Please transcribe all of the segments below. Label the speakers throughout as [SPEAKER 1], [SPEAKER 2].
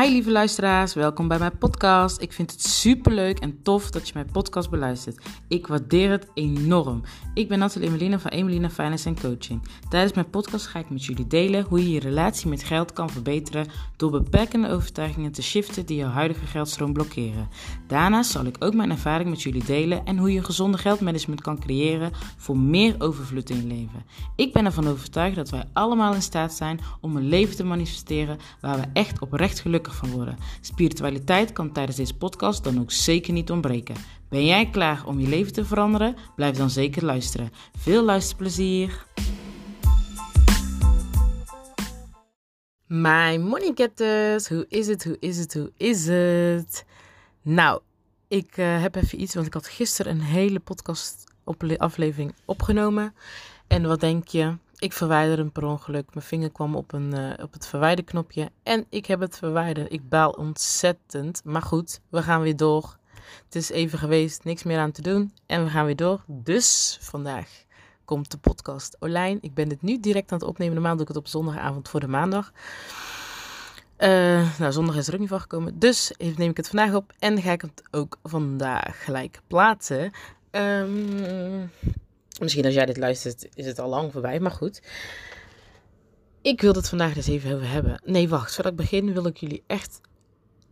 [SPEAKER 1] Hi lieve luisteraars, welkom bij mijn podcast. Ik vind het super leuk en tof dat je mijn podcast beluistert. Ik waardeer het enorm. Ik ben Nathalie Emelina van Emelina Finance Coaching. Tijdens mijn podcast ga ik met jullie delen hoe je je relatie met geld kan verbeteren door beperkende overtuigingen te shiften die jouw huidige geldstroom blokkeren. Daarnaast zal ik ook mijn ervaring met jullie delen en hoe je gezonde geldmanagement kan creëren voor meer overvloed in je leven. Ik ben ervan overtuigd dat wij allemaal in staat zijn om een leven te manifesteren waar we echt oprecht gelukkig van worden. Spiritualiteit kan tijdens deze podcast dan ook zeker niet ontbreken. Ben jij klaar om je leven te veranderen? Blijf dan zeker luisteren. Veel luisterplezier! My money getters, hoe is het, hoe is het, hoe is het? Nou, ik uh, heb even iets, want ik had gisteren een hele podcast aflevering opgenomen. En wat denk je? Ik verwijderde hem per ongeluk. Mijn vinger kwam op, een, uh, op het verwijderknopje en ik heb het verwijderd. Ik baal ontzettend. Maar goed, we gaan weer door. Het is even geweest, niks meer aan te doen. En we gaan weer door. Dus vandaag komt de podcast online. Ik ben dit nu direct aan het opnemen. Normaal doe ik het op zondagavond voor de maandag. Uh, nou, zondag is er ook niet van gekomen. Dus neem ik het vandaag op en ga ik het ook vandaag gelijk plaatsen. Um, Misschien als jij dit luistert, is het al lang voorbij, maar goed. Ik wil het vandaag dus even over hebben. Nee, wacht. Voordat ik begin wil ik jullie echt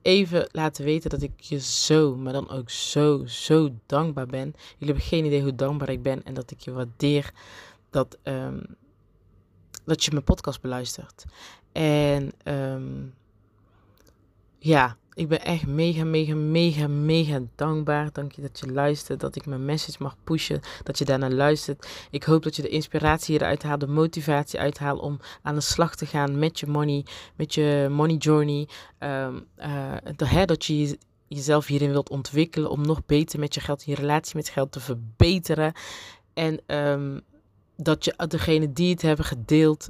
[SPEAKER 1] even laten weten dat ik je zo, maar dan ook zo, zo dankbaar ben. Jullie hebben geen idee hoe dankbaar ik ben en dat ik je waardeer dat, um, dat je mijn podcast beluistert. En um, ja, ik ben echt mega, mega, mega, mega dankbaar. Dank je dat je luistert, dat ik mijn message mag pushen, dat je daarnaar luistert. Ik hoop dat je de inspiratie eruit haalt, de motivatie uithaalt om aan de slag te gaan met je money, met je money journey. Um, uh, dat je jezelf hierin wilt ontwikkelen om nog beter met je geld, je relatie met geld te verbeteren. En um, dat je degene die het hebben gedeeld,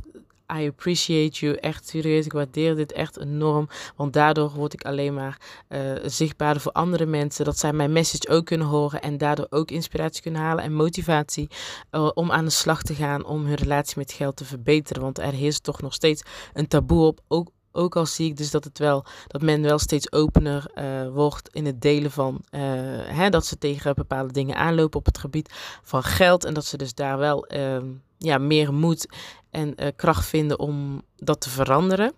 [SPEAKER 1] I appreciate you. Echt serieus. Ik waardeer dit echt enorm. Want daardoor word ik alleen maar uh, zichtbaarder voor andere mensen. Dat zij mijn message ook kunnen horen. En daardoor ook inspiratie kunnen halen en motivatie. Uh, om aan de slag te gaan. Om hun relatie met geld te verbeteren. Want er heerst toch nog steeds een taboe op. Ook ook al zie ik dus dat het wel dat men wel steeds opener uh, wordt in het delen van hè, dat ze tegen bepaalde dingen aanlopen op het gebied van geld en dat ze dus daar wel uh, ja, meer moed en uh, kracht vinden om dat te veranderen.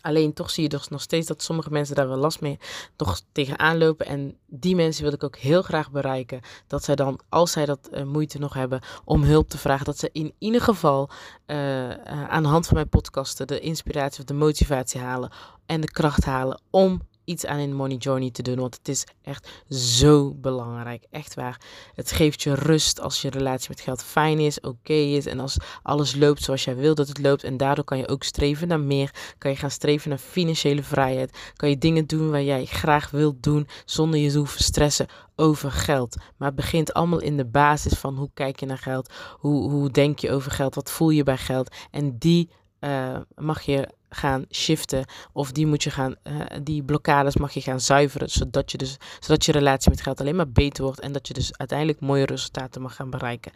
[SPEAKER 1] Alleen toch zie je dus nog steeds dat sommige mensen daar wel last mee toch tegenaan lopen. En die mensen wil ik ook heel graag bereiken. Dat zij dan, als zij dat uh, moeite nog hebben om hulp te vragen, dat ze in ieder geval uh, aan de hand van mijn podcasten de inspiratie of de motivatie halen en de kracht halen om iets aan in money journey te doen. Want het is echt zo belangrijk. Echt waar. Het geeft je rust als je relatie met geld fijn is, oké is. En als alles loopt zoals jij wil dat het loopt. En daardoor kan je ook streven naar meer. Kan je gaan streven naar financiële vrijheid. Kan je dingen doen waar jij graag wilt doen. Zonder je te hoeven stressen over geld. Maar het begint allemaal in de basis van hoe kijk je naar geld. Hoe, hoe denk je over geld. Wat voel je bij geld. En die uh, mag je gaan shiften. Of die moet je gaan, uh, die blokkades mag je gaan zuiveren. Zodat je dus, zodat je relatie met geld alleen maar beter wordt. En dat je dus uiteindelijk mooie resultaten mag gaan bereiken.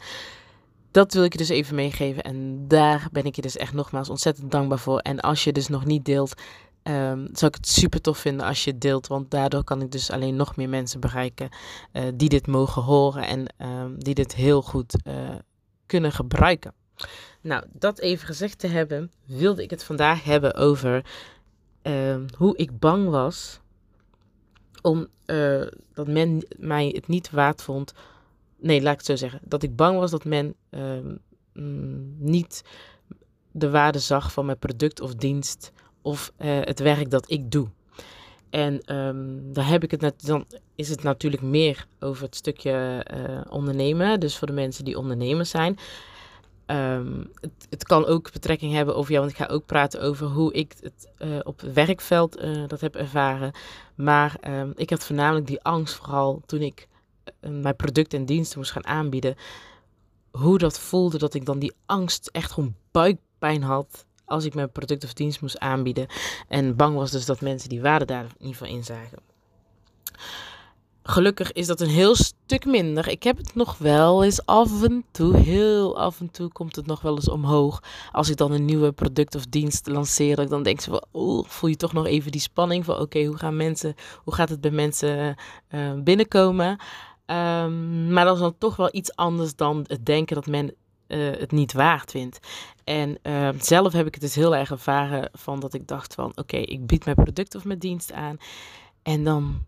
[SPEAKER 1] Dat wil ik je dus even meegeven. En daar ben ik je dus echt nogmaals ontzettend dankbaar voor. En als je dus nog niet deelt, um, zou ik het super tof vinden als je het deelt. Want daardoor kan ik dus alleen nog meer mensen bereiken uh, die dit mogen horen. En um, die dit heel goed kunnen gebruiken. Nou, dat even gezegd te hebben, wilde ik het vandaag hebben over uh, hoe ik bang was om uh, dat men mij het niet waard vond. Nee, laat ik het zo zeggen. Dat ik bang was dat men uh, mm, niet de waarde zag van mijn product of dienst of uh, het werk dat ik doe. En um, dan heb ik het dan is het natuurlijk meer over het stukje uh, ondernemen. Dus voor de mensen die ondernemers zijn. Um, het, het, kan ook betrekking hebben over jou, want ik ga ook praten over hoe ik het uh, op het werkveld uh, dat heb ervaren. Maar um, ik had voornamelijk die angst, vooral toen ik uh, mijn producten en diensten moest gaan aanbieden. Hoe dat voelde, dat ik dan die angst echt gewoon buikpijn had als ik mijn product of dienst moest aanbieden. En bang was dus dat mensen die waarde daar niet van inzagen. Gelukkig is dat een heel stuk minder. Ik heb het nog wel eens af en toe, heel af en toe komt het nog wel eens omhoog. Als ik dan een nieuwe product of dienst lanceer, dan denk je van, oh, voel je toch nog even die spanning van, oké, hoe gaan mensen, hoe gaat het bij mensen uh, binnenkomen? Um, maar dat is dan toch wel iets anders dan het denken dat men uh, het niet waard vindt. En uh, zelf heb ik het dus heel erg ervaren van dat ik dacht van, oké, ik bied mijn product of mijn dienst aan. En dan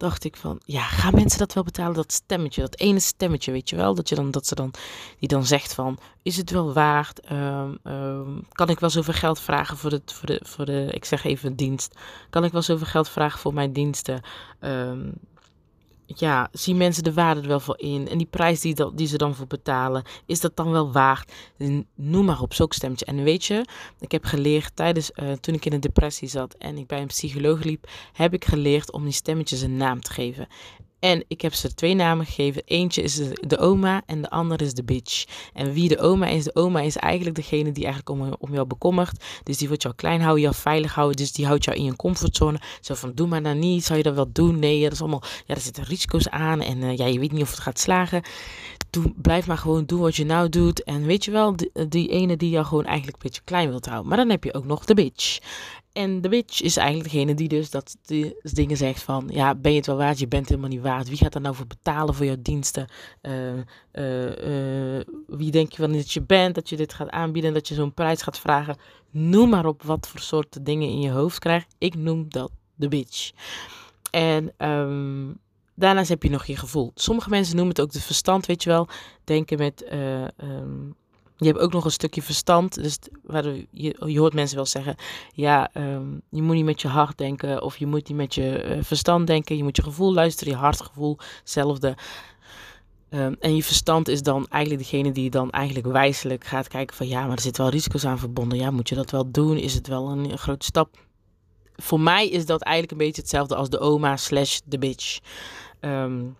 [SPEAKER 1] dacht ik van, ja, gaan mensen dat wel betalen? Dat stemmetje, dat ene stemmetje, weet je wel? Dat, je dan, dat ze dan, die dan zegt van, is het wel waard? Um, um, kan ik wel zoveel geld vragen voor, het, voor, de, voor de, ik zeg even dienst. Kan ik wel zoveel geld vragen voor mijn diensten? Um, ja, zien mensen de waarde er wel voor in? En die prijs die, die ze dan voor betalen, is dat dan wel waard? Noem maar op, zo'n stemmetje. En weet je, ik heb geleerd tijdens, uh, toen ik in een depressie zat en ik bij een psycholoog liep, heb ik geleerd om die stemmetjes een naam te geven. En ik heb ze twee namen gegeven. Eentje is de, oma en de andere is de bitch. En wie de oma is, de oma is eigenlijk degene die eigenlijk om, om jou bekommert. Dus die wil jou klein houden, jou veilig houden. Dus die houdt jou in je comfortzone. Zo van, doe maar dan niet. Zou je dat wel doen? Nee, dat is allemaal, ja, er zitten risico's aan. En uh, ja, je weet niet of het gaat slagen. Doe, blijf maar gewoon doen wat je nou doet. En weet je wel, die, die ene die jou gewoon eigenlijk een beetje klein wilt houden. Maar dan heb je ook nog de bitch. En de bitch is eigenlijk degene die dus dat die dingen zegt van, ja, ben je het wel waard? Je bent helemaal niet waard. Wie gaat er nou voor betalen voor jouw diensten? Uh, uh, uh, wie denk je wel dat je bent, dat je dit gaat aanbieden, dat je zo'n prijs gaat vragen? Noem maar op wat voor soorten dingen in je hoofd krijgt. Ik noem dat de bitch. En um, daarnaast heb je nog je gevoel. Sommige mensen noemen het ook de verstand, weet je wel. Denken met... Um, je hebt ook nog een stukje verstand. Dus je, je hoort mensen wel zeggen: ja, um, je moet niet met je hart denken. Of je moet niet met je uh, verstand denken. Je moet je gevoel luisteren, je hartgevoel, hetzelfde. Um, en je verstand is dan eigenlijk degene die dan eigenlijk wijselijk gaat kijken: van ja, maar er zitten wel risico's aan verbonden. Ja, moet je dat wel doen? Is het wel een, een grote stap? Voor mij is dat eigenlijk een beetje hetzelfde als de oma slash de bitch. Um,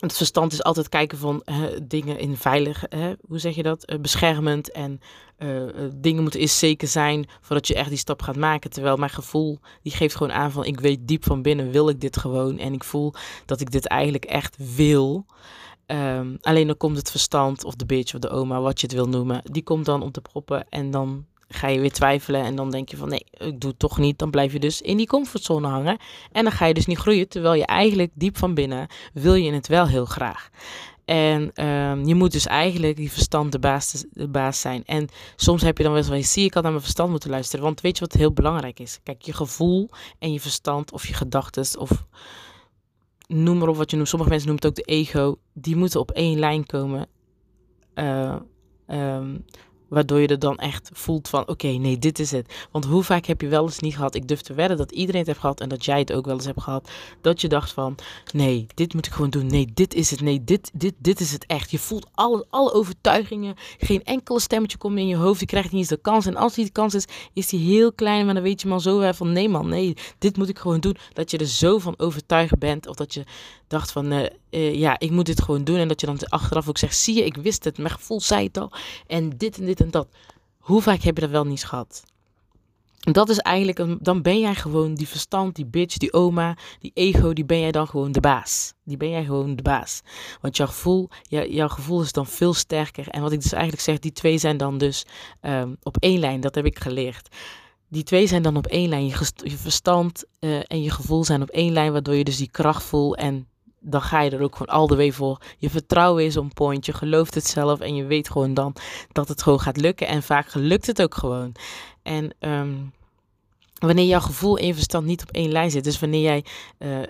[SPEAKER 1] het verstand is altijd kijken van dingen in veilig, hoe zeg je dat, uh, beschermend en uh, dingen moeten eerst zeker zijn voordat je echt die stap gaat maken. Terwijl mijn gevoel, die geeft gewoon aan van ik weet diep van binnen wil ik dit gewoon en ik voel dat ik dit eigenlijk echt wil. Um, alleen dan komt het verstand of de bitch of de oma, wat je het wil noemen, die komt dan om te proppen en dan ga je weer twijfelen en dan denk je van nee, ik doe het toch niet. Dan blijf je dus in die comfortzone hangen en dan ga je dus niet groeien. Terwijl je eigenlijk diep van binnen wil je het wel heel graag. En um, je moet dus eigenlijk die verstand de baas, de baas zijn. En soms heb je dan wel eens van, zie ik had naar mijn verstand moeten luisteren. Want weet je wat heel belangrijk is? Kijk, je gevoel en je verstand of je gedachten of noem maar op wat je noemt. Sommige mensen noemen het ook de ego. Die moeten op één lijn komen. Uh, um, Waardoor je er dan echt voelt van, oké, nee, dit is het. Want hoe vaak heb je wel eens niet gehad, ik durf te wedden dat iedereen het heeft gehad en dat jij het ook wel eens hebt gehad, dat je dacht van, nee, dit moet ik gewoon doen. Nee, dit is het. Nee, dit, dit, dit is het echt. Je voelt alle, alle overtuigingen. Geen enkele stemmetje komt in je hoofd. Je krijgt niet eens de kans. En als die de kans is, is die heel klein. Maar dan weet je man zo van, nee man, nee, dit moet ik gewoon doen. Dat je er zo van overtuigd bent. Of dat je dacht van, uh, uh, ja, ik moet dit gewoon doen. En dat je dan achteraf ook zegt, zie je, ik wist het. Mijn gevoel zei het al. En dit en dit en dat. Hoe vaak heb je dat wel niet gehad? Dat is eigenlijk, dan ben jij gewoon die verstand, die bitch, die oma, die ego, die ben jij dan gewoon de baas. Die ben jij gewoon de baas. Want jouw gevoel, jouw gevoel is dan veel sterker. En wat ik dus eigenlijk zeg, die twee zijn dan dus um, op één lijn. Dat heb ik geleerd. Die twee zijn dan op één lijn. Je, verstand uh, en je gevoel zijn op één lijn, waardoor je dus die kracht voelt en dan ga je er ook gewoon al de way voor. Je vertrouwen is on point, je gelooft het zelf en je weet gewoon dan dat het gewoon gaat lukken. En vaak gelukt het ook gewoon. En um, wanneer jouw gevoel en verstand niet op één lijn zit, dus wanneer jij, uh, uh,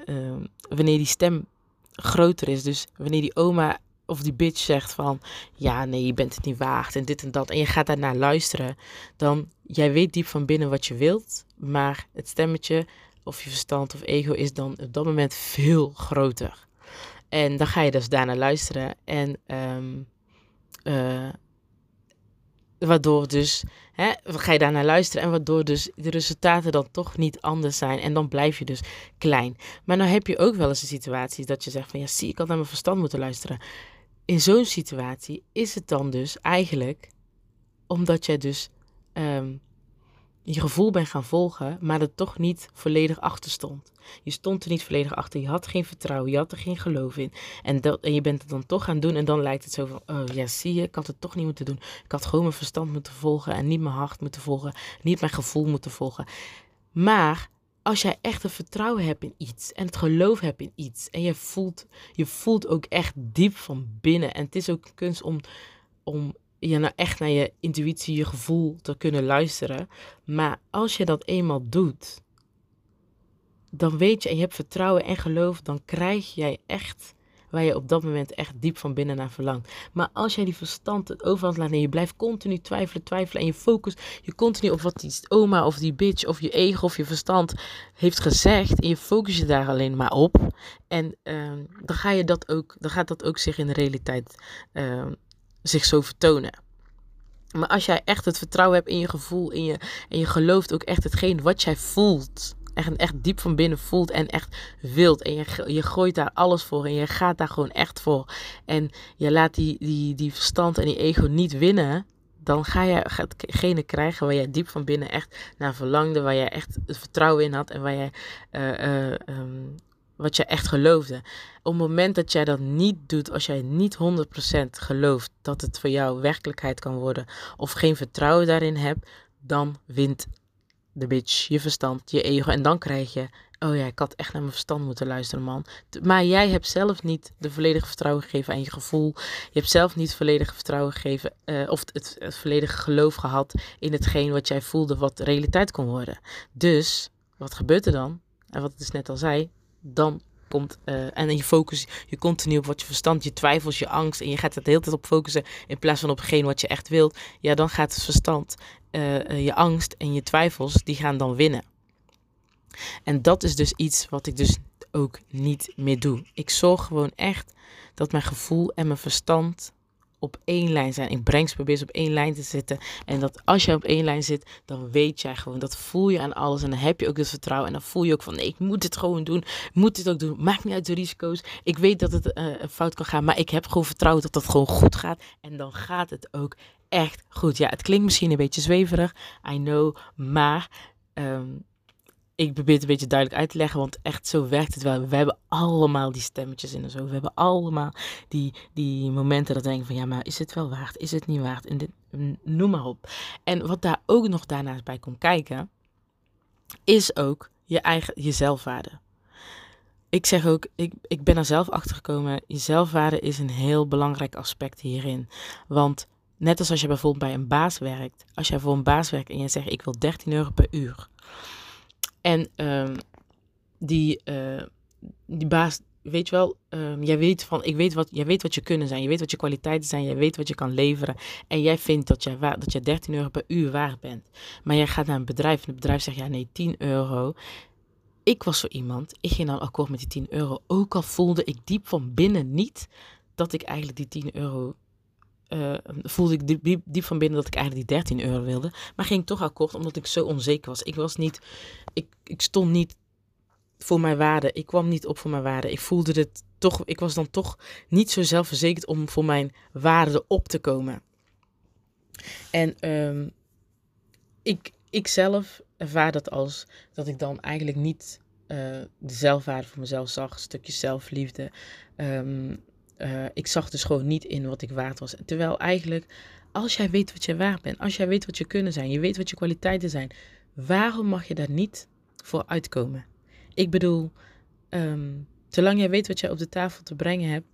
[SPEAKER 1] wanneer die stem groter is, dus wanneer die oma of die bitch zegt van, ja nee, je bent het niet waard en dit en dat, en je gaat daarnaar luisteren, dan jij weet diep van binnen wat je wilt, maar het stemmetje of je verstand of ego is dan op dat moment veel groter. En dan ga je dus daarna luisteren. En um, uh, waardoor dus, hè, ga je daarnaar luisteren. En waardoor dus de resultaten dan toch niet anders zijn. En dan blijf je dus klein. Maar dan heb je ook wel eens een situatie dat je zegt van ja, zie, ik had naar mijn verstand moeten luisteren. In zo'n situatie is het dan dus eigenlijk omdat jij dus um, je gevoel bent gaan volgen, maar er toch niet volledig achter stond. Je stond er niet volledig achter, je had geen vertrouwen, je had er geen geloof in. En, dat, en je bent het dan toch gaan doen en dan lijkt het zo van, oh ja, zie je, ik had het toch niet moeten doen. Ik had gewoon mijn verstand moeten volgen en niet mijn hart moeten volgen, niet mijn gevoel moeten volgen. Maar als jij echt een vertrouwen hebt in iets en het geloof hebt in iets en je voelt, je voelt ook echt diep van binnen. En het is ook kunst om, om je nou echt naar je intuïtie, je gevoel te kunnen luisteren. Maar als je dat eenmaal doet, dan weet je en je hebt vertrouwen en geloof, dan krijg jij echt waar je op dat moment echt diep van binnen naar verlangt. Maar als jij die verstand het overhand laat nemen, je blijft continu twijfelen, twijfelen en je focus je continu op wat die oma of die bitch of je ego of je verstand heeft gezegd en je focus je daar alleen maar op. En uh, dan, ga je dat ook, dan gaat dat ook zich in de realiteit uh, zich zo vertonen. Maar als jij echt het vertrouwen hebt in je gevoel in je, en je gelooft ook echt hetgeen wat jij voelt, echt, echt diep van binnen voelt en echt wilt. En je, je gooit daar alles voor en je gaat daar gewoon echt voor. En je laat die, die, die verstand en die ego niet winnen. Dan ga je hetgene krijgen waar jij diep van binnen echt naar verlangde. Waar jij echt het vertrouwen in had en waar jij uh, uh, um, wat je echt geloofde. Op het moment dat jij dat niet doet, als jij niet 100% gelooft dat het voor jou werkelijkheid kan worden, of geen vertrouwen daarin hebt, dan wint de bitch, je verstand, je ego. En dan krijg je, oh ja, ik had echt naar mijn verstand moeten luisteren, man. Maar jij hebt zelf niet de volledige vertrouwen gegeven aan je gevoel. Je hebt zelf niet volledige vertrouwen gegeven, uh, of het, het volledige geloof gehad in hetgeen wat jij voelde, wat realiteit kon worden. Dus, wat gebeurt er dan? En wat ik dus net al zei, dan komt uh, en je focus je continu op wat je verstand, je twijfels, je angst en je gaat er de hele tijd op focussen in plaats van op hetgeen wat je echt wilt, ja, dan gaat het verstand, uh, je angst en je twijfels, die gaan dan winnen. En dat is dus iets wat ik dus ook niet meer doe. Ik zorg gewoon echt dat mijn gevoel en mijn verstand op één lijn zijn. Ik breng ze probeer op één lijn te zitten. En dat als je op één lijn zit, dan weet jij gewoon, dat voel je aan alles. En dan heb je ook het vertrouwen. En dan voel je ook van, nee, ik moet dit gewoon doen. Ik moet dit ook doen. Maakt niet uit de risico's. Ik weet dat het uh, fout kan gaan, maar ik heb gewoon vertrouwen dat dat gewoon goed gaat. En dan gaat het ook echt goed. Ja, het klinkt misschien een beetje zweverig, I know, maar um, ik probeer het een beetje duidelijk uit te leggen, want echt zo werkt het wel. We hebben allemaal die stemmetjes in en zo. We hebben allemaal die, die momenten dat we denken van ja, maar is het wel waard? Is het niet waard? En dit, noem maar op. En wat daar ook nog daarnaast bij komt kijken, is ook je eigen je zelfwaarde. Ik zeg ook, ik, ik ben er zelf achter gekomen. Je zelfwaarde is een heel belangrijk aspect hierin. Want net als als je bijvoorbeeld bij een baas werkt, als jij voor een baas werkt en je zegt ik wil 13 euro per uur en um, die, uh, die baas, weet je wel, um, jij weet van, ik weet wat, jij weet wat je kunnen zijn, je weet wat je kwaliteiten zijn, jij weet wat je kan leveren. En jij vindt dat jij, dat je 13 euro per uur waard bent. Maar jij gaat naar een bedrijf en het bedrijf zegt, ja nee, 10 euro. Ik was zo iemand, ik ging dan akkoord met die 10 euro. Ook al voelde ik diep van binnen niet dat ik eigenlijk die 10 euro uh, voelde ik diep, diep, van binnen dat ik eigenlijk die 13 euro wilde. Maar ging toch akkoord omdat ik zo onzeker was. Ik was niet, ik, ik stond niet voor mijn waarde. Ik kwam niet op voor mijn waarde. Ik voelde het toch, ik was dan toch niet zo zelfverzekerd om voor mijn waarde op te komen. En um, ik, ik zelf ervaar dat als dat ik dan eigenlijk niet uh, de zelfwaarde voor mezelf zag. Een stukje zelfliefde. Um, uh, ik zag dus gewoon niet in wat ik waard was. Terwijl eigenlijk, als jij weet wat je waard bent, als jij weet wat je kunnen zijn, je weet wat je kwaliteiten zijn, waarom mag je daar niet voor uitkomen? Ik bedoel, um, zolang jij weet wat jij op de tafel te brengen hebt,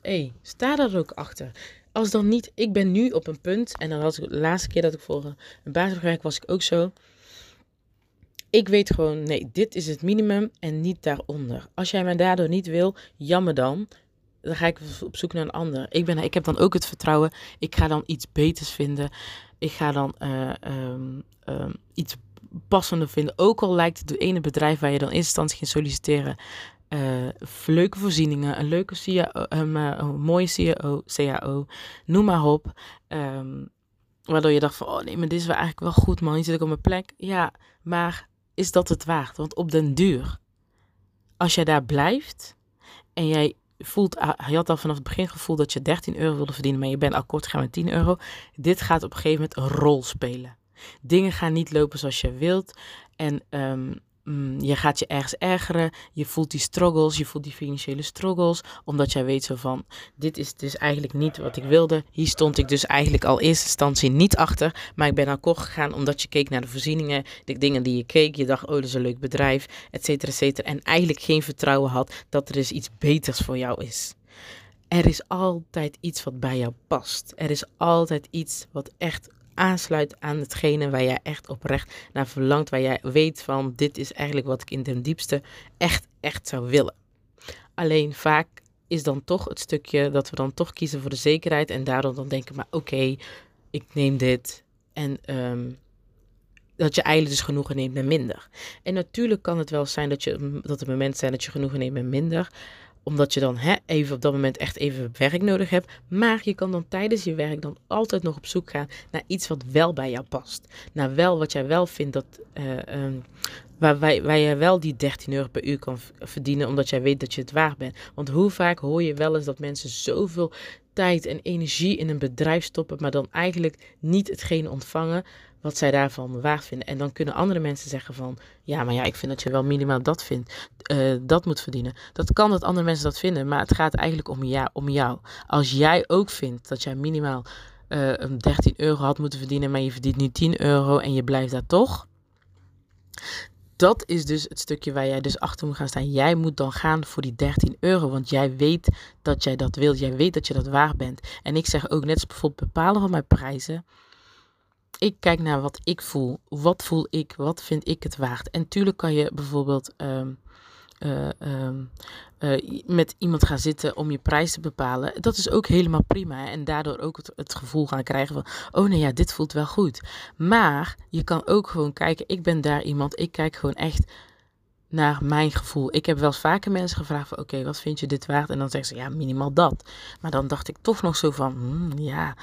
[SPEAKER 1] hey, sta daar ook achter. Als dan niet, ik ben nu op een punt, en dan was ik de laatste keer dat ik voor een basiswerk was ik ook zo. Ik weet gewoon, nee, dit is het minimum en niet daaronder. Als jij mij daardoor niet wil, jammer dan dan ga ik op zoek naar een ander. Ik, ben, ik heb dan ook het vertrouwen, ik ga dan iets beters vinden. Ik ga dan uh, um, um, iets passender vinden. Ook al lijkt het ene bedrijf waar je dan in instantie ging solliciteren. Uh, leuke voorzieningen, een leuke um, uh, een mooie CAO, CAO, noem maar op. Um, waardoor je dacht van, oh nee, maar dit is wel eigenlijk wel goed man, hier zit ik op mijn plek. Ja, maar is dat het waard? Want op den duur, als jij daar blijft en jij voelt, je had al vanaf het begin gevoeld dat je 13 euro wilde verdienen, maar je bent akkoord gegaan met 10 euro. Dit gaat op een gegeven moment een rol spelen. Dingen gaan niet lopen zoals je wilt. En um, je gaat je ergens ergeren. Je voelt die struggles, je voelt die financiële struggles. Omdat jij weet zo van, dit is dus eigenlijk niet wat ik wilde. Hier stond ik dus eigenlijk al eerste instantie niet achter. Maar ik ben akkoord gegaan omdat je keek naar de voorzieningen. De dingen die je keek. Je dacht, oh dat is een leuk bedrijf, et cetera, et cetera. En eigenlijk geen vertrouwen had dat er dus iets beters voor jou is. Er is altijd iets wat bij jou past. Er is altijd iets wat echt aansluit aan hetgene waar jij echt oprecht naar verlangt. Waar jij weet van dit is eigenlijk wat ik in den diepste echt, echt zou willen. Alleen vaak is dan toch het stukje dat we dan toch kiezen voor de zekerheid. En daarom dan denken, maar oké, ik neem dit. En ehm, dat je eigenlijk dus genoegen neemt met minder. En natuurlijk kan het wel zijn dat, je, dat er momenten zijn dat je genoegen neemt met minder omdat je dan hè, even op dat moment echt even werk nodig hebt. Maar je kan dan tijdens je werk dan altijd nog op zoek gaan naar iets wat wel bij jou past. Naar wel wat jij wel vindt dat. Uh, waar, waar, je wel die 13 euro per uur kan verdienen, omdat jij weet dat je het waard bent. Want hoe vaak hoor je wel eens dat mensen zoveel tijd en energie in een bedrijf stoppen, maar dan eigenlijk niet hetgene ontvangen wat zij daarvan waard vinden. En dan kunnen andere mensen zeggen van, ja, maar ja, ik vind dat je wel minimaal dat vindt, uh, dat moet verdienen. Dat kan dat andere mensen dat vinden, maar het gaat eigenlijk om, ja, om jou. Als jij ook vindt dat jij minimaal uh, 13 euro had moeten verdienen, maar je verdient nu 10 euro en je blijft daar toch. Dat is dus het stukje waar jij dus achter moet gaan staan. Jij moet dan gaan voor die 13 euro, want jij weet dat jij dat wilt. Jij weet dat je dat waard bent. En ik zeg ook net als bijvoorbeeld bepalen van mijn prijzen ik kijk naar wat ik voel. Wat voel ik? Wat vind ik het waard? En tuurlijk kan je bijvoorbeeld ehm, eh, ehm, eh, met iemand gaan zitten om je prijs te bepalen. Dat is ook helemaal prima. En daardoor ook het, het, gevoel gaan krijgen van: oh nee, ja, dit voelt wel goed. Maar je kan ook gewoon kijken. Ik ben daar iemand. Ik kijk gewoon echt naar mijn gevoel. Ik heb wel vaker mensen gevraagd van oké, wat vind je dit waard? En dan zeggen ze ja, minimaal dat. Maar dan dacht ik toch nog zo van hmm, ja,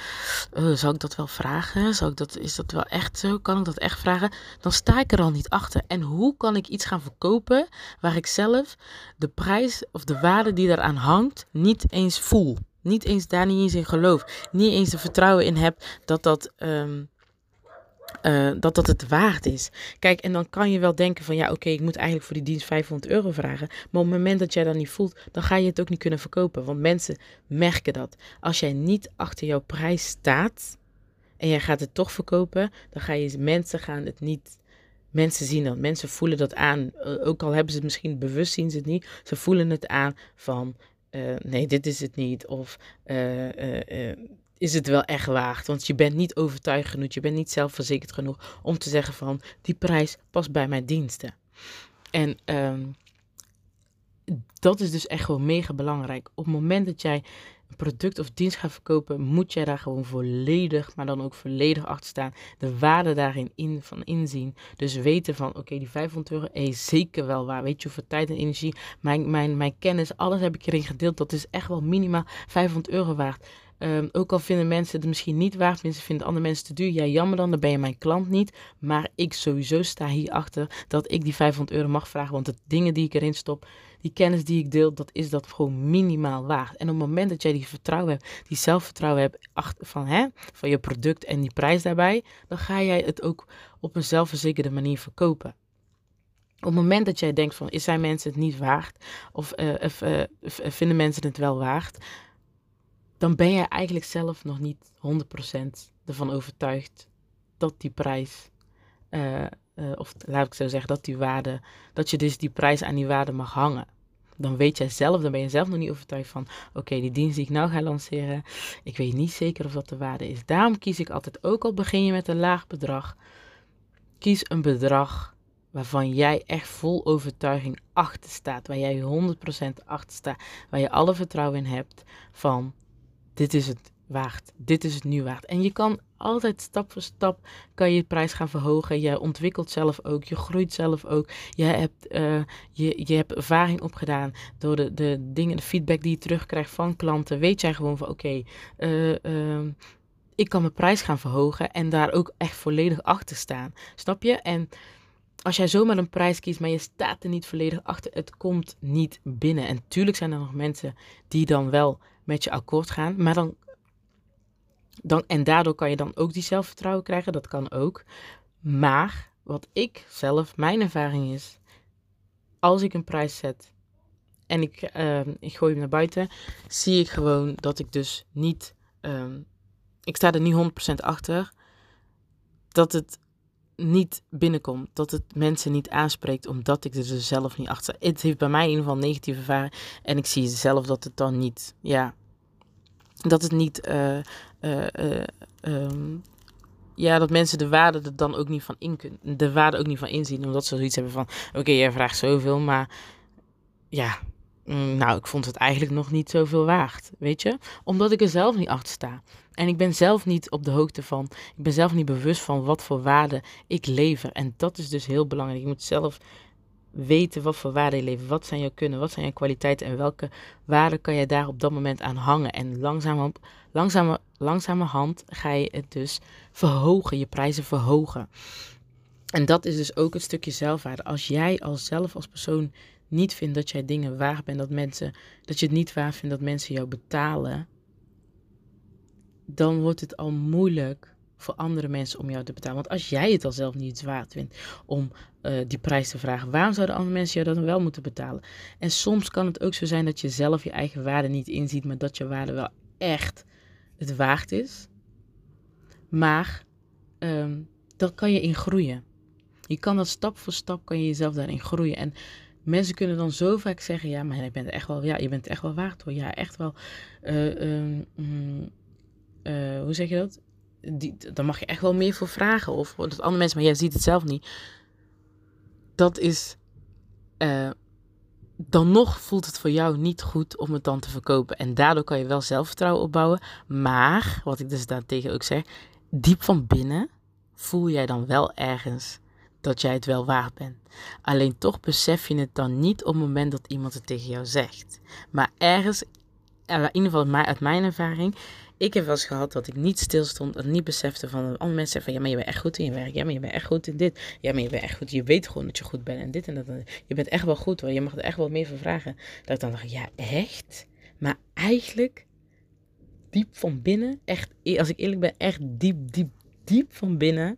[SPEAKER 1] uh, zou ik dat wel vragen? Zou ik dat, is dat wel echt zo? Kan ik dat echt vragen? Dan sta ik er al niet achter. En hoe kan ik iets gaan verkopen waar ik zelf de prijs of de waarde die daaraan hangt niet eens voel? Niet eens daar niet eens in geloof. Niet eens de vertrouwen in heb dat dat... Um, uh, dat dat het waard is. Kijk, en dan kan je wel denken van ja, oké, ik moet eigenlijk voor die dienst 500 euro vragen. Maar op het moment dat jij dat niet voelt, dan ga je het ook niet kunnen verkopen. Want mensen merken dat. Als jij niet achter jouw prijs staat en jij gaat het toch verkopen, dan ga je mensen gaan het niet. Mensen zien dat, mensen voelen dat aan. Uh, ook al hebben ze het misschien bewust, zien ze het niet. Ze voelen het aan van uh, nee, dit is het niet. Of is het wel echt waard. Want je bent niet overtuigd genoeg, je bent niet zelfverzekerd genoeg om te zeggen van die prijs past bij mijn diensten. En um, dat is dus echt gewoon mega belangrijk. Op het moment dat jij een product of dienst gaat verkopen, moet jij daar gewoon volledig, maar dan ook volledig achter staan. De waarde daarin in, van inzien. Dus weten van, oké, die 500 euro is zeker wel waar. Weet je hoeveel tijd en energie, mijn, mijn, mijn kennis, alles heb ik erin gedeeld. Dat is echt wel minimaal 500 euro waard. Ehm, ook al vinden mensen het misschien niet waard, mensen vinden andere mensen te duur. Ja, jammer dan, dan ben je mijn klant niet. Maar ik sowieso sta hierachter dat ik die 500 euro mag vragen. Want de dingen die ik erin stop, die kennis die ik deel, dat is dat gewoon minimaal waard. En op het moment dat jij die vertrouwen hebt, die zelfvertrouwen hebt achter, van, hè, van je product en die prijs daarbij, dan ga jij het ook op een zelfverzekerde manier verkopen. Op het moment dat jij denkt van, zijn mensen het niet waard? Of, uh, of uh, vinden mensen het wel waard? Dan ben je eigenlijk zelf nog niet 100% ervan overtuigd dat die prijs, uh, uh, of laat ik zo zeggen, dat die waarde, dat je dus die prijs aan die waarde mag hangen. Dan weet jij zelf, dan ben je zelf nog niet overtuigd van, oké, die dienst die ik nou ga lanceren, ik weet niet zeker of dat de waarde is. Daarom kies ik altijd, ook al begin je met een laag bedrag, kies een bedrag waarvan jij echt vol overtuiging achter staat, waar jij 100% achter staat, waar je alle vertrouwen in hebt van dit is het waard. Dit is het nu waard. En je kan altijd stap voor stap kan je prijs gaan verhogen. Je ontwikkelt zelf ook. Je groeit zelf ook. Je hebt, uh, je, je hebt ervaring opgedaan door de, de dingen, de feedback die je terugkrijgt van klanten. Weet jij gewoon van oké, uh, uh, ik kan mijn prijs gaan verhogen en daar ook echt volledig achter staan. Snap je? En als jij zomaar een prijs kiest, maar je staat er niet volledig achter, het komt niet binnen. En tuurlijk zijn er nog mensen die dan wel met je akkoord gaan. Maar dan Dan, en daardoor kan je dan ook die zelfvertrouwen krijgen. Dat kan ook. Maar wat ik zelf, mijn ervaring is, als ik een prijs zet en ik, ehm, ik gooi hem naar buiten, zie ik gewoon dat ik dus niet, ehm, ik sta er niet 100% achter, dat het niet binnenkomt, dat het mensen niet aanspreekt, omdat ik er dus zelf niet achter sta. Het heeft bij mij in ieder geval negatieve ervaring en ik zie zelf dat het dan niet, ja, dat het niet, uh, uh, um, ja, dat mensen de waarde er dan ook niet van in kunnen, de waarde ook niet van inzien, omdat ze zoiets hebben van, oké, jij vraagt zoveel, maar ja, mm, nou, ik vond het eigenlijk nog niet zoveel waard, weet je? Omdat ik er zelf niet achter sta. En ik ben zelf niet op de hoogte van, ik ben zelf niet bewust van wat voor waarde ik lever. En dat is dus heel belangrijk. Je moet zelf weten wat voor waarde je levert. Wat zijn jouw kunnen, wat zijn jouw kwaliteiten en welke waarde kan je daar op dat moment aan hangen. En langzaam, langzame, langzamerhand ga je het dus verhogen, je prijzen verhogen. En dat is dus ook een stukje zelfwaarde. Als jij als zelf als persoon niet vindt dat jij dingen waard bent, dat mensen, dat je het niet waar vindt dat mensen jou betalen, dan wordt het al moeilijk voor andere mensen om jou te betalen. Want als jij het al zelf niet waard vindt om uh, die prijs te vragen, waarom zouden andere mensen jou dan wel moeten betalen? En soms kan het ook zo zijn dat je zelf je eigen waarde niet inziet, maar dat je waarde wel echt het waard is. Maar um, dat kan je in groeien. Je kan dat stap voor stap kan je jezelf daarin groeien. En mensen kunnen dan zo vaak zeggen: ja, maar je bent echt wel, ja, je bent echt wel waard hoor. Ja, echt wel. Uh, um, uh, hoe zeg je dat? Die, dan mag je echt wel meer voor vragen. Of dat andere mensen, maar jij ziet het zelf niet. Dat is. Uh, dan nog voelt het voor jou niet goed om het dan te verkopen. En daardoor kan je wel zelfvertrouwen opbouwen. Maar, wat ik dus daartegen ook zeg, diep van binnen voel jij dan wel ergens dat jij het wel waard bent. Alleen toch besef je het dan niet op het moment dat iemand het tegen jou zegt. Maar ergens, in ieder geval uit mijn ervaring, ik heb wel eens gehad dat ik niet stilstond en niet besefte van andere mensen van ja, maar je bent echt goed in je werk. Ja, maar je bent echt goed in dit. Ja, maar je bent echt goed. Je weet gewoon dat je goed bent en dit en dat. Je bent echt wel goed hoor. Je mag er echt wel meer van vragen. Dat ik dan dacht, ja, echt? Maar eigenlijk, diep van binnen, echt, als ik eerlijk ben, echt diep, diep, diep van binnen,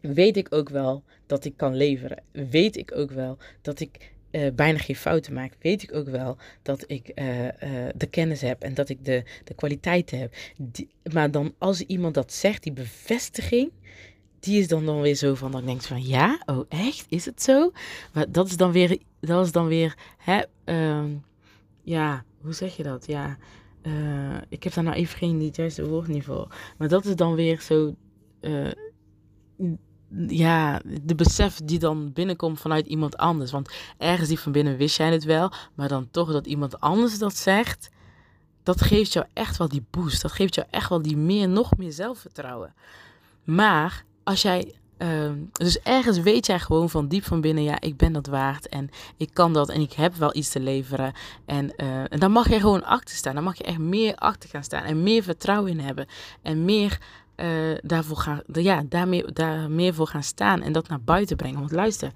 [SPEAKER 1] weet ik ook wel dat ik kan leveren. Weet ik ook wel dat ik uh, bijna geen fouten maak, weet ik ook wel dat ik uh, uh, de kennis heb en dat ik de, de kwaliteiten heb. Die, maar dan als iemand dat zegt, die bevestiging, die is dan, dan weer zo van, dan denk je van ja, oh echt, is het zo? Maar dat is dan weer, dat is dan weer, hè, uh, ja, hoe zeg je dat? Ja, ik heb daar nou even geen juiste woord niet voor. Maar dat is dan weer zo ja, de besef die dan binnenkomt vanuit iemand anders. Want ergens die van binnen wist jij het wel, maar dan toch dat iemand anders dat zegt, dat geeft jou echt wel die boost. Dat geeft jou echt wel die meer, nog meer zelfvertrouwen. Maar als jij, uh, dus ergens weet jij gewoon van diep van binnen, ja, ik ben dat waard en ik kan dat en ik heb wel iets te leveren. En, uh, en dan mag je gewoon achter staan. Dan mag je echt meer achter gaan staan en meer vertrouwen in hebben en meer uh, daarvoor gaan, ja, daarmee, daar meer voor gaan staan en dat naar buiten brengen. Want luister,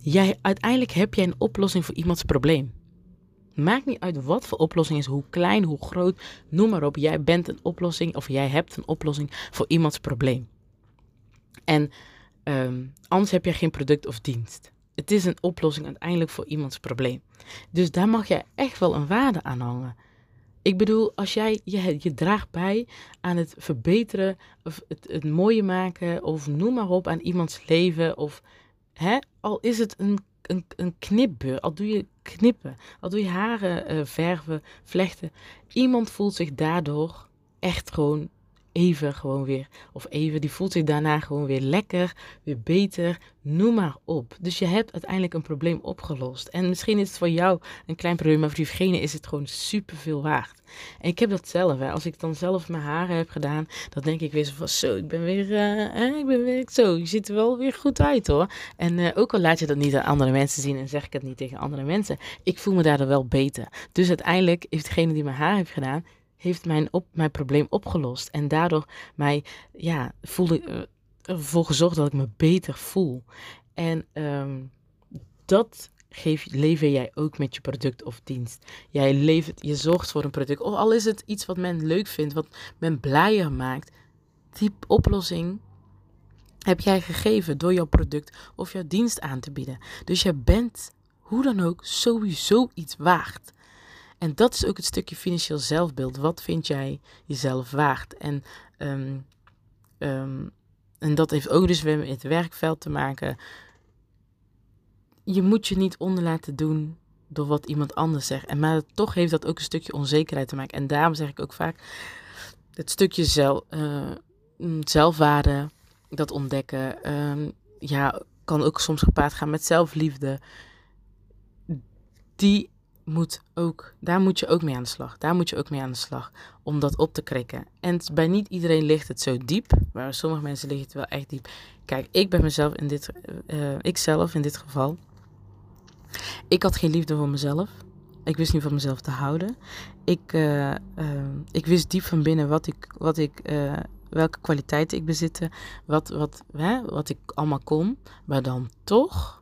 [SPEAKER 1] jij, uiteindelijk heb jij een oplossing voor iemands probleem. Maakt niet uit wat voor oplossing is, hoe klein, hoe groot, noem maar op. Jij bent een oplossing of jij hebt een oplossing voor iemands probleem. En um, anders heb je geen product of dienst. Het is een oplossing uiteindelijk voor iemands probleem. Dus daar mag jij echt wel een waarde aan hangen. Ik bedoel, als jij je, je draagt bij aan het verbeteren, of het, het mooie maken, of noem maar op, aan iemands leven, of hè, al is het een, een, een knipbeur, al doe je knippen, al doe je haren uh, verven, vlechten. Iemand voelt zich daardoor echt gewoon even gewoon weer, of even, die voelt zich daarna gewoon weer lekker, weer beter, noem maar op. Dus je hebt uiteindelijk een probleem opgelost. En misschien is het voor jou een klein probleem, maar voor diegene is het gewoon super veel waard. En ik heb dat zelf, hè. als ik dan zelf mijn haren heb gedaan, dan denk ik weer zo van, zo, ik ben weer, uh, ik ben weer zo, je ziet er wel weer goed uit hoor. En uh, ook al laat je dat niet aan andere mensen zien en zeg ik het niet tegen andere mensen, ik voel me daardoor wel beter. Dus uiteindelijk heeft degene die mijn haar heeft gedaan, heeft mijn, op, mijn probleem opgelost. En daardoor mij, ja, voelde, uh, ervoor gezorgd dat ik me beter voel. En um, dat geef, lever jij ook met je product of dienst. Jij levert, je zorgt voor een product. Of al is het iets wat men leuk vindt, wat men blijer maakt. Die oplossing heb jij gegeven door jouw product of jouw dienst aan te bieden. Dus je bent, hoe dan ook, sowieso iets waard. En dat is ook het stukje financieel zelfbeeld. Wat vind jij jezelf waard? En, ehm, ehm, en dat heeft ook dus weer met het werkveld te maken. Je moet je niet onder laten doen door wat iemand anders zegt. En maar toch heeft dat ook een stukje onzekerheid te maken. En daarom zeg ik ook vaak het stukje zelf, uh, zelfwaarde, dat ontdekken, ehm, ja, kan ook soms gepaard gaan met zelfliefde. Die moet ook, daar moet je ook mee aan de slag. Daar moet je ook mee aan de slag om dat op te krikken. En bij niet iedereen ligt het zo diep, maar bij sommige mensen ligt het wel echt diep. Kijk, ik ben mezelf in dit, uh, ik zelf in dit geval. Ik had geen liefde voor mezelf. Ik wist niet van mezelf te houden. Ik, uh, uh, ik wist diep van binnen wat ik, wat ik, welke kwaliteiten ik bezitte, wat, wat, hè, wat ik allemaal kon. Maar dan toch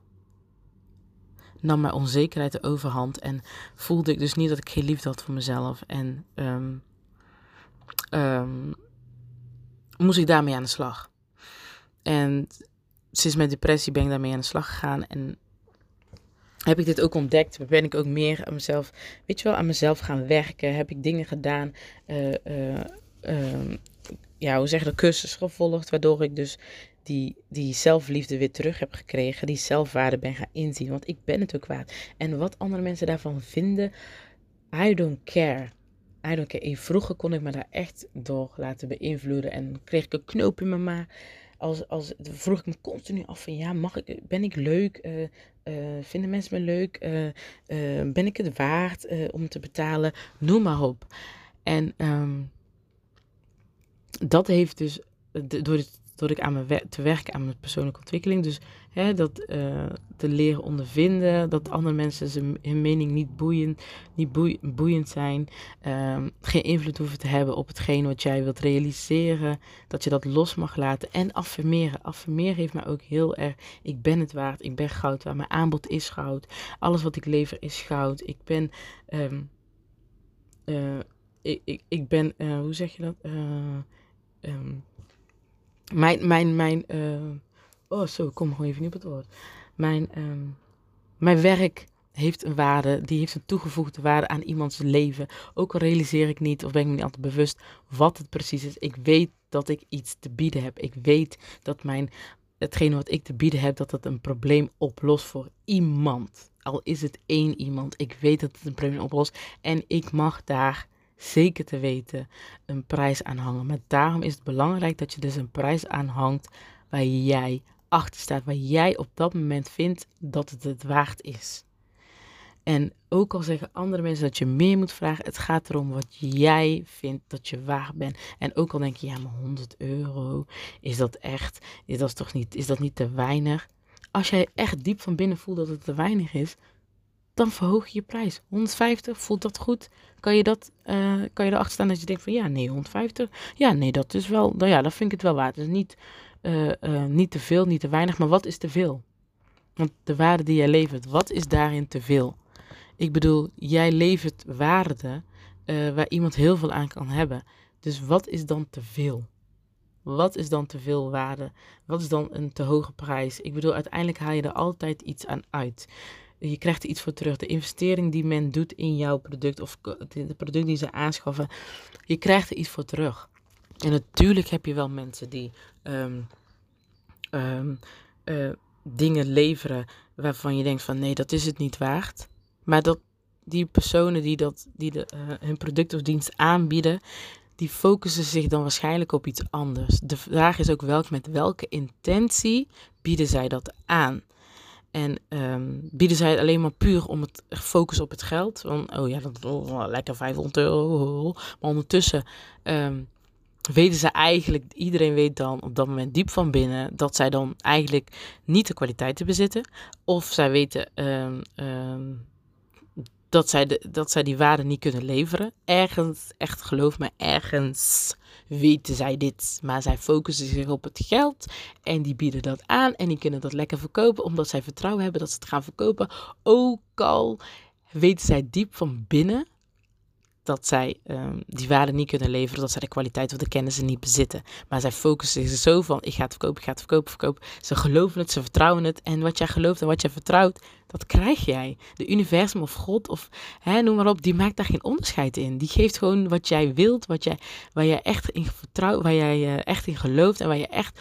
[SPEAKER 1] nam mijn onzekerheid de overhand en voelde ik dus niet dat ik geen liefde had voor mezelf. En um, um, moest ik daarmee aan de slag. En sinds mijn depressie ben ik daarmee aan de slag gegaan. En heb ik dit ook ontdekt? Ben ik ook meer aan mezelf, weet je wel, aan mezelf gaan werken? Heb ik dingen gedaan? Uh, uh, uh, ja, hoe zeg je dat? Cursus gevolgd, waardoor ik dus die, die zelfliefde weer terug heb gekregen, die zelfwaarde ben gaan inzien. Want ik ben het ook waard. En wat andere mensen daarvan vinden, I don't care. I don't care. Vroeger kon ik me daar echt door laten beïnvloeden en kreeg ik een knoop in mijn maag. Als, als, vroeg ik me continu af van ja, mag ik, ben ik leuk? Uh, uh, vinden mensen me leuk? Uh, ben ik het waard om te betalen? Noem maar op. En um, dat heeft dus door het door ik aan me te werken aan mijn persoonlijke ontwikkeling. Dus hè, dat uh, te leren ondervinden, dat andere mensen zijn, hun mening niet boeiend, niet boeiend zijn, um, geen invloed hoeven te hebben op hetgeen wat jij wilt realiseren, dat je dat los mag laten en affirmeren. Affirmeren heeft mij ook heel erg, ik ben het waard, ik ben goud waard, mijn aanbod is goud, alles wat ik lever is goud. Ik ben, um, uh, ik, ik, ik ben, uh, hoe zeg je dat? Um, mijn, mijn, mijn, uh, oh zo, ik kom gewoon even niet op het woord. Mijn, um, mijn werk heeft een waarde, die heeft een toegevoegde waarde aan iemands leven. Ook al realiseer ik niet of ben ik me niet altijd bewust wat het precies is. Ik weet dat ik iets te bieden heb. Ik weet dat mijn, hetgene wat ik te bieden heb, dat het een probleem oplost voor iemand. Al is het één iemand. Ik weet dat het een probleem oplost. En ik mag daar zeker te weten een prijs aan hangen. Maar daarom is het belangrijk dat je dus een prijs aanhangt waar jij achter staat, waar jij op dat moment vindt dat het het waard is. En ook al zeggen andere mensen dat je meer moet vragen, het gaat erom wat jij vindt dat je waard bent. En ook al denk je, ja, maar 100 euro, is dat echt, is dat toch niet, is dat niet te weinig? Als jij echt diep van binnen voelt dat het te weinig is, dan verhoog je je prijs. 150, voelt dat goed? Kan je, dat, uh, kan je erachter staan dat je denkt van ja, nee, 150. Ja, nee, dat is wel, nou ja, dat vind ik het wel waard. Dus niet, uh, uh, niet te veel, niet te weinig, maar wat is te veel? Want de waarde die jij levert, wat is daarin te veel? Ik bedoel, jij levert waarde waar iemand heel veel aan kan hebben. Dus wat is dan te veel? Wat is dan te veel waarde? Wat is dan een te hoge prijs? Ik bedoel, uiteindelijk haal je er altijd iets aan uit je krijgt er iets voor terug. De investering die men doet in jouw product of het product die ze aanschaffen, je krijgt er iets voor terug. En natuurlijk heb je wel mensen die um, um, uh, dingen leveren waarvan je denkt van nee, dat is het niet waard. Maar dat die personen die, dat, die de, uh, hun product of dienst aanbieden, die focussen zich dan waarschijnlijk op iets anders. De vraag is ook welk, met welke intentie bieden zij dat aan. En um, bieden zij het alleen maar puur om het focus op het geld. Oh ja, dat oh, lekker 500 euro. Maar ondertussen um, weten ze eigenlijk, iedereen weet dan op dat moment diep van binnen, dat zij dan eigenlijk niet de kwaliteiten bezitten. Of zij weten um, dat zij, de, dat zij die waarde niet kunnen leveren. Ergens, echt geloof me, ergens weten zij dit. Maar zij focussen zich op het geld en die bieden dat aan en die kunnen dat lekker verkopen omdat zij vertrouwen hebben dat ze het gaan verkopen. Ook al weten zij diep van binnen dat zij um, die waarde niet kunnen leveren, dat zij de kwaliteit of de kennis niet bezitten. Maar zij focussen zich zo van, ik ga het verkopen, ik ga het verkopen, verkopen. Ze geloven het, ze vertrouwen het. En wat jij gelooft en wat jij vertrouwt, dat krijg jij. De universum of God of hè, noem maar op, die maakt daar geen onderscheid in. Die geeft gewoon wat jij wilt, wat jij, waar jij echt in vertrouwt, waar jij uh, echt in gelooft en waar je echt 100%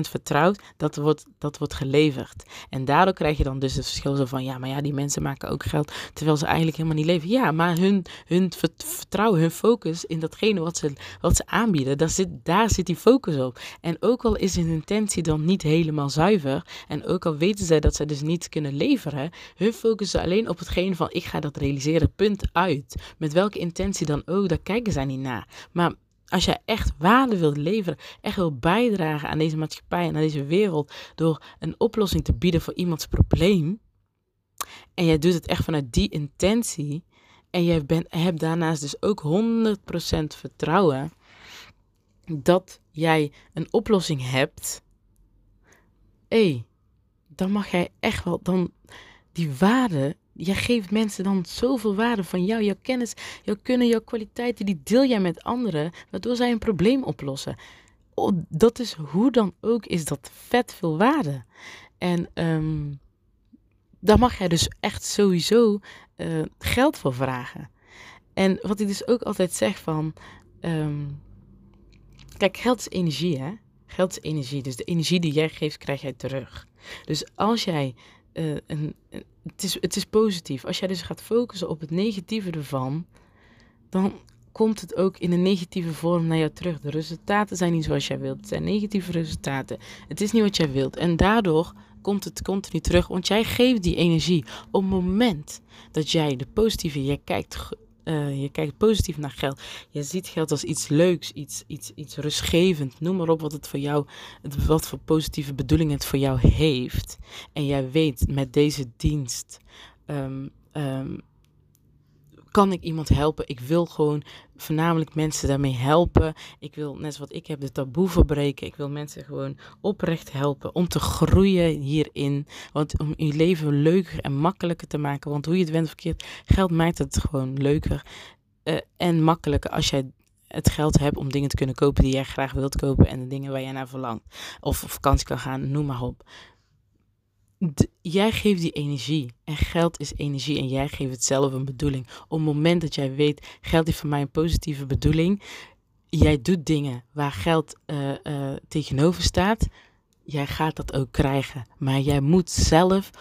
[SPEAKER 1] vertrouwt, dat wordt, dat wordt geleverd. En daardoor krijg je dan dus het verschil zo van, ja, maar ja, die mensen maken ook geld, terwijl ze eigenlijk helemaal niet leven. Ja, maar hun, hun vertrouwen, hun focus in datgene wat ze, wat ze aanbieden, daar zit, daar zit die focus op. En ook al is hun intentie dan niet helemaal zuiver, en ook al weten zij dat ze dus niet kunnen leveren, hun focussen alleen op hetgeen van ik ga dat realiseren, punt uit. Met welke intentie dan ook, daar kijken zij niet naar. Maar als jij echt waarde wilt leveren, echt wil bijdragen aan deze maatschappij en aan deze wereld door een oplossing te bieden voor iemands probleem, en jij doet het echt vanuit die intentie, en jij bent, hebt daarnaast dus ook 100% vertrouwen dat jij een oplossing hebt, hé, dan mag jij echt wel, dan die waarde, jij geeft mensen dan zoveel waarde van jou, jouw kennis, jouw kunnen, jouw kwaliteiten, die deel jij met anderen, waardoor zij een probleem oplossen. Dat is hoe dan ook, is dat vet veel waarde. En um, daar mag jij dus echt sowieso uh, geld voor vragen. En wat ik dus ook altijd zeg van, um, kijk, geld is energie hè. Geld is energie, dus de energie die jij geeft, krijg jij terug. Dus als jij uh, een, het, is, het is positief. Als jij dus gaat focussen op het negatieve ervan, dan komt het ook in een negatieve vorm naar jou terug. De resultaten zijn niet zoals jij wilt. Het zijn negatieve resultaten. Het is niet wat jij wilt. En daardoor komt het continu terug, want jij geeft die energie. Op het moment dat jij de positieve, jij kijkt uh, je kijkt positief naar geld. Je ziet geld als iets leuks, iets, iets, iets rustgevend. Noem maar op wat het voor jou, wat voor positieve bedoelingen het voor jou heeft. En jij weet met deze dienst um, um, kan ik iemand helpen? Ik wil gewoon voornamelijk mensen daarmee helpen. Ik wil, net wat ik heb, de taboe verbreken. Ik wil mensen gewoon oprecht helpen om te groeien hierin. Want om je leven leuker en makkelijker te maken. Want hoe je het went verkeerd, geld maakt het gewoon leuker uh, en makkelijker als jij het geld hebt om dingen te kunnen kopen die jij graag wilt kopen en de dingen waar jij naar verlangt. Of vakantie kan gaan, noem maar op jij geeft die energie. En geld is energie. En jij geeft het zelf een bedoeling. Op het moment dat jij weet, geld heeft voor mij een positieve bedoeling. Jij doet dingen waar geld uh, uh, tegenover staat. Jij gaat dat ook krijgen. Maar jij moet zelf 100%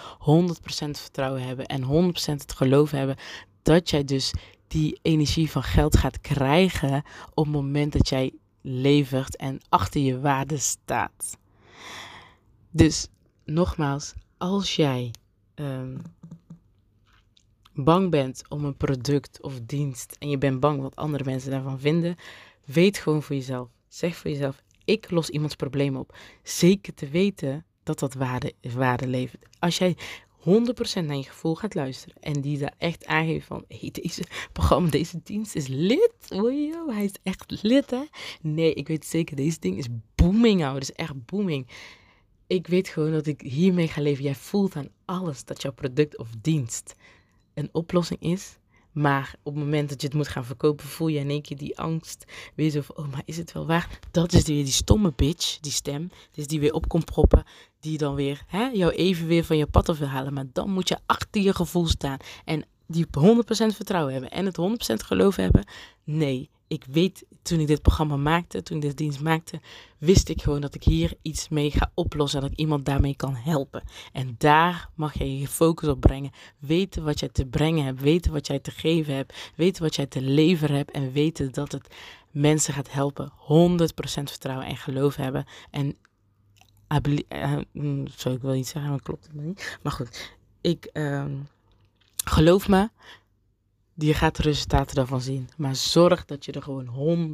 [SPEAKER 1] vertrouwen hebben. En 100% het geloof hebben dat jij dus die energie van geld gaat krijgen. Op het moment dat jij levert en achter je waarde staat. Dus nogmaals, als jij um, bang bent om een product of dienst en je bent bang wat andere mensen daarvan vinden, weet gewoon voor jezelf. Zeg voor jezelf: ik los iemands probleem op. Zeker te weten dat dat waarde, waarde levert. Als jij 100% naar je gevoel gaat luisteren en die daar echt aangeeft van hey, deze programma, deze dienst is lid. Wow, hij is echt lid hè. Nee, ik weet zeker, deze ding is booming ouwe. Het is echt booming ik weet gewoon dat ik hiermee ga leven. Jij voelt aan alles dat jouw product of dienst een oplossing is. Maar op het moment dat je het moet gaan verkopen, voel je in één keer die angst. Weer zo van, oh, maar is het wel waar? Dat is weer die stomme bitch, die stem. Dus die weer op komt proppen. Die dan weer hè, jou even weer van je pad af wil halen. Maar dan moet je achter je gevoel staan. En die 100% vertrouwen hebben. En het 100% geloof hebben. Nee, ik weet, toen ik dit programma maakte, toen ik dit dienst maakte, wist ik gewoon dat ik hier iets mee ga oplossen. Dat ik iemand daarmee kan helpen. En daar mag je je focus op brengen. Weten wat jij te brengen hebt. Weten wat jij te geven hebt. Weten wat jij te leveren hebt. En weten dat het mensen gaat helpen. 100% vertrouwen en geloof hebben. En zou ik wel iets zeggen, maar klopt het niet. Maar goed, ik uh, geloof me je gaat de resultaten daarvan zien. Maar zorg dat je er gewoon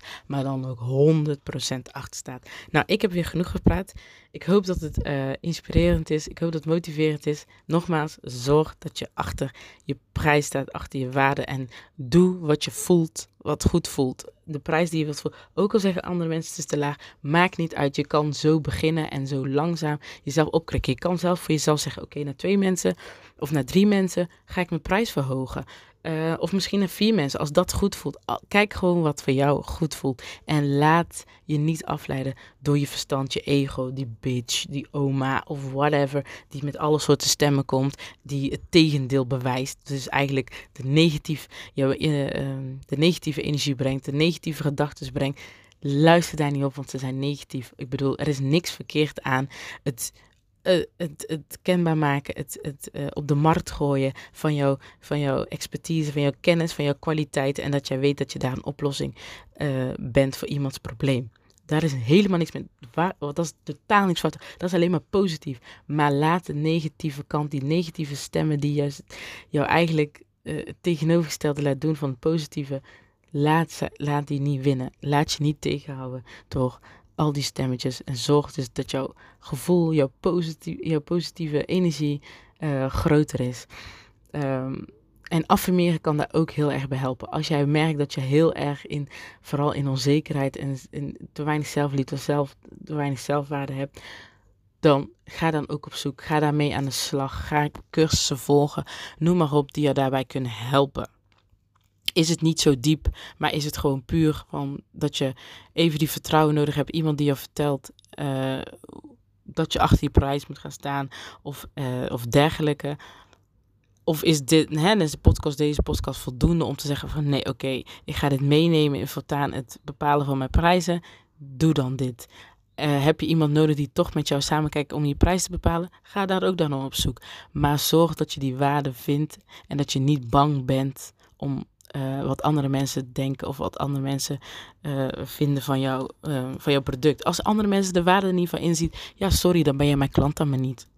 [SPEAKER 1] 100%, maar dan ook 100% achter staat. Nou, ik heb weer genoeg gepraat. Ik hoop dat het uh, inspirerend is. Ik hoop dat het motiverend is. Nogmaals, zorg dat je achter je prijs staat, achter je waarde. En doe wat je voelt, wat goed voelt. De prijs die je wilt voelen. Ook al zeggen andere mensen het is te laag, maakt niet uit. Je kan zo beginnen en zo langzaam jezelf opkrikken. Je kan zelf voor jezelf zeggen, oké, naar twee mensen of naar drie mensen ga ik mijn prijs verhogen. Uh, of misschien naar vier mensen, als dat goed voelt. Kijk gewoon wat voor jou goed voelt. En laat je niet afleiden door je verstand, je ego, die bitch, die oma of whatever. Die met alle soorten stemmen komt, die het tegendeel bewijst. Dus eigenlijk de, negatief, jou, uh, de negatieve energie brengt, de negatieve gedachten brengt. Luister daar niet op, want ze zijn negatief. Ik bedoel, er is niks verkeerd aan het uh, het, het kenbaar maken, het, het uh, op de markt gooien van, jou, van jouw expertise, van jouw kennis, van jouw kwaliteiten. En dat jij weet dat je daar een oplossing uh, bent voor iemands probleem. Daar is helemaal niks. Waar, dat is totaal niks fout. Dat is alleen maar positief. Maar laat de negatieve kant, die negatieve stemmen die juist jou eigenlijk tegenovergestelde laat doen van het positieve. Laat, laat die niet winnen. Laat je niet tegenhouden door al die stemmetjes. En zorg dus dat jouw gevoel, jouw, positief, jouw positieve energie uh, groter is. Um, en affirmeren kan daar ook heel erg bij helpen. Als jij merkt dat je heel erg in, vooral in onzekerheid en in te weinig zelfliefde, zelf, te weinig zelfwaarde hebt, dan ga dan ook op zoek. Ga daarmee aan de slag. Ga cursussen volgen. Noem maar op die je daarbij kunnen helpen is het niet zo diep, maar is het gewoon puur van dat je even die vertrouwen nodig hebt. Iemand die je vertelt uh, dat je achter je prijs moet gaan staan of, uh, of dergelijke. Of is dit, hè, is de podcast, deze podcast voldoende om te zeggen van nee, oké, ik ga dit meenemen in voortaan het bepalen van mijn prijzen. Doe dan dit. Uh, heb je iemand nodig die toch met jou samenkijkt om je prijs te bepalen? Ga daar ook dan op zoek. Maar zorg dat je die waarde vindt en dat je niet bang bent om uh, wat andere mensen denken of wat andere mensen uh, vinden van, jou, uh, van jouw product. Als andere mensen de waarde er niet van inzien, ja, sorry, dan ben je mijn klant dan maar niet.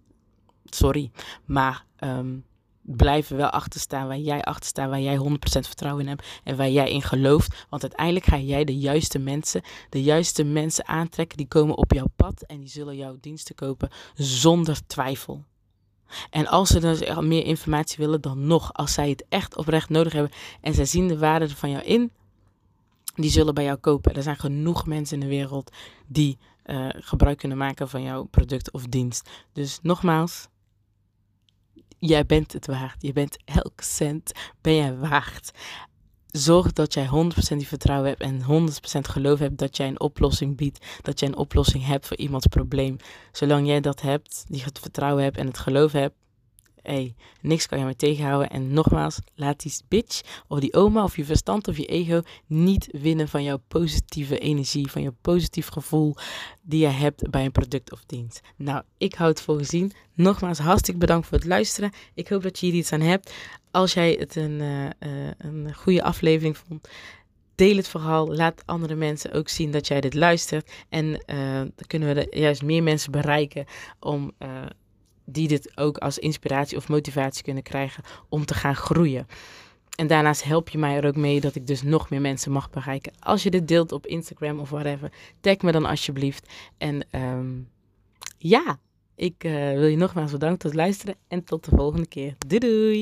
[SPEAKER 1] Sorry. Maar um, blijf er wel achter staan waar jij achter staat, waar jij 100% vertrouwen in hebt en waar jij in gelooft. Want uiteindelijk ga jij de juiste mensen, de juiste mensen aantrekken, die komen op jouw pad en die zullen jouw diensten kopen zonder twijfel. En als ze dus meer informatie willen, dan nog. Als zij het echt oprecht nodig hebben en zij zien de waarde van jou in, die zullen bij jou kopen. Er zijn genoeg mensen in de wereld die uh, gebruik kunnen maken van jouw product of dienst. Dus nogmaals, jij bent het waard. Je bent elke cent ben jij waard zorg dat jij 100% die vertrouwen hebt en 100% geloof hebt dat jij een oplossing biedt. Dat jij een oplossing hebt voor iemands probleem. Zolang jij dat hebt, die het vertrouwen hebt en het geloof hebt, hey, niks kan je me tegenhouden. En nogmaals, laat die bitch of die oma of je verstand of je ego niet winnen van jouw positieve energie, van jouw positief gevoel die je hebt bij een product of dienst. Nou, ik houd het voor gezien. Nogmaals, hartstikke bedankt voor het luisteren. Ik hoop dat je hier iets aan hebt. Als jij het een, uh, uh, een goede aflevering vond, deel het vooral. Laat andere mensen ook zien dat jij dit luistert. En uh, dan kunnen we juist meer mensen bereiken om die dit ook als inspiratie of motivatie kunnen krijgen om te gaan groeien. En daarnaast help je mij er ook mee dat ik dus nog meer mensen mag bereiken. Als je dit deelt op Instagram of whatever, tag me dan alsjeblieft. En um, ja, ik wil je nogmaals bedanken tot het luisteren en tot de volgende keer. Doei doei!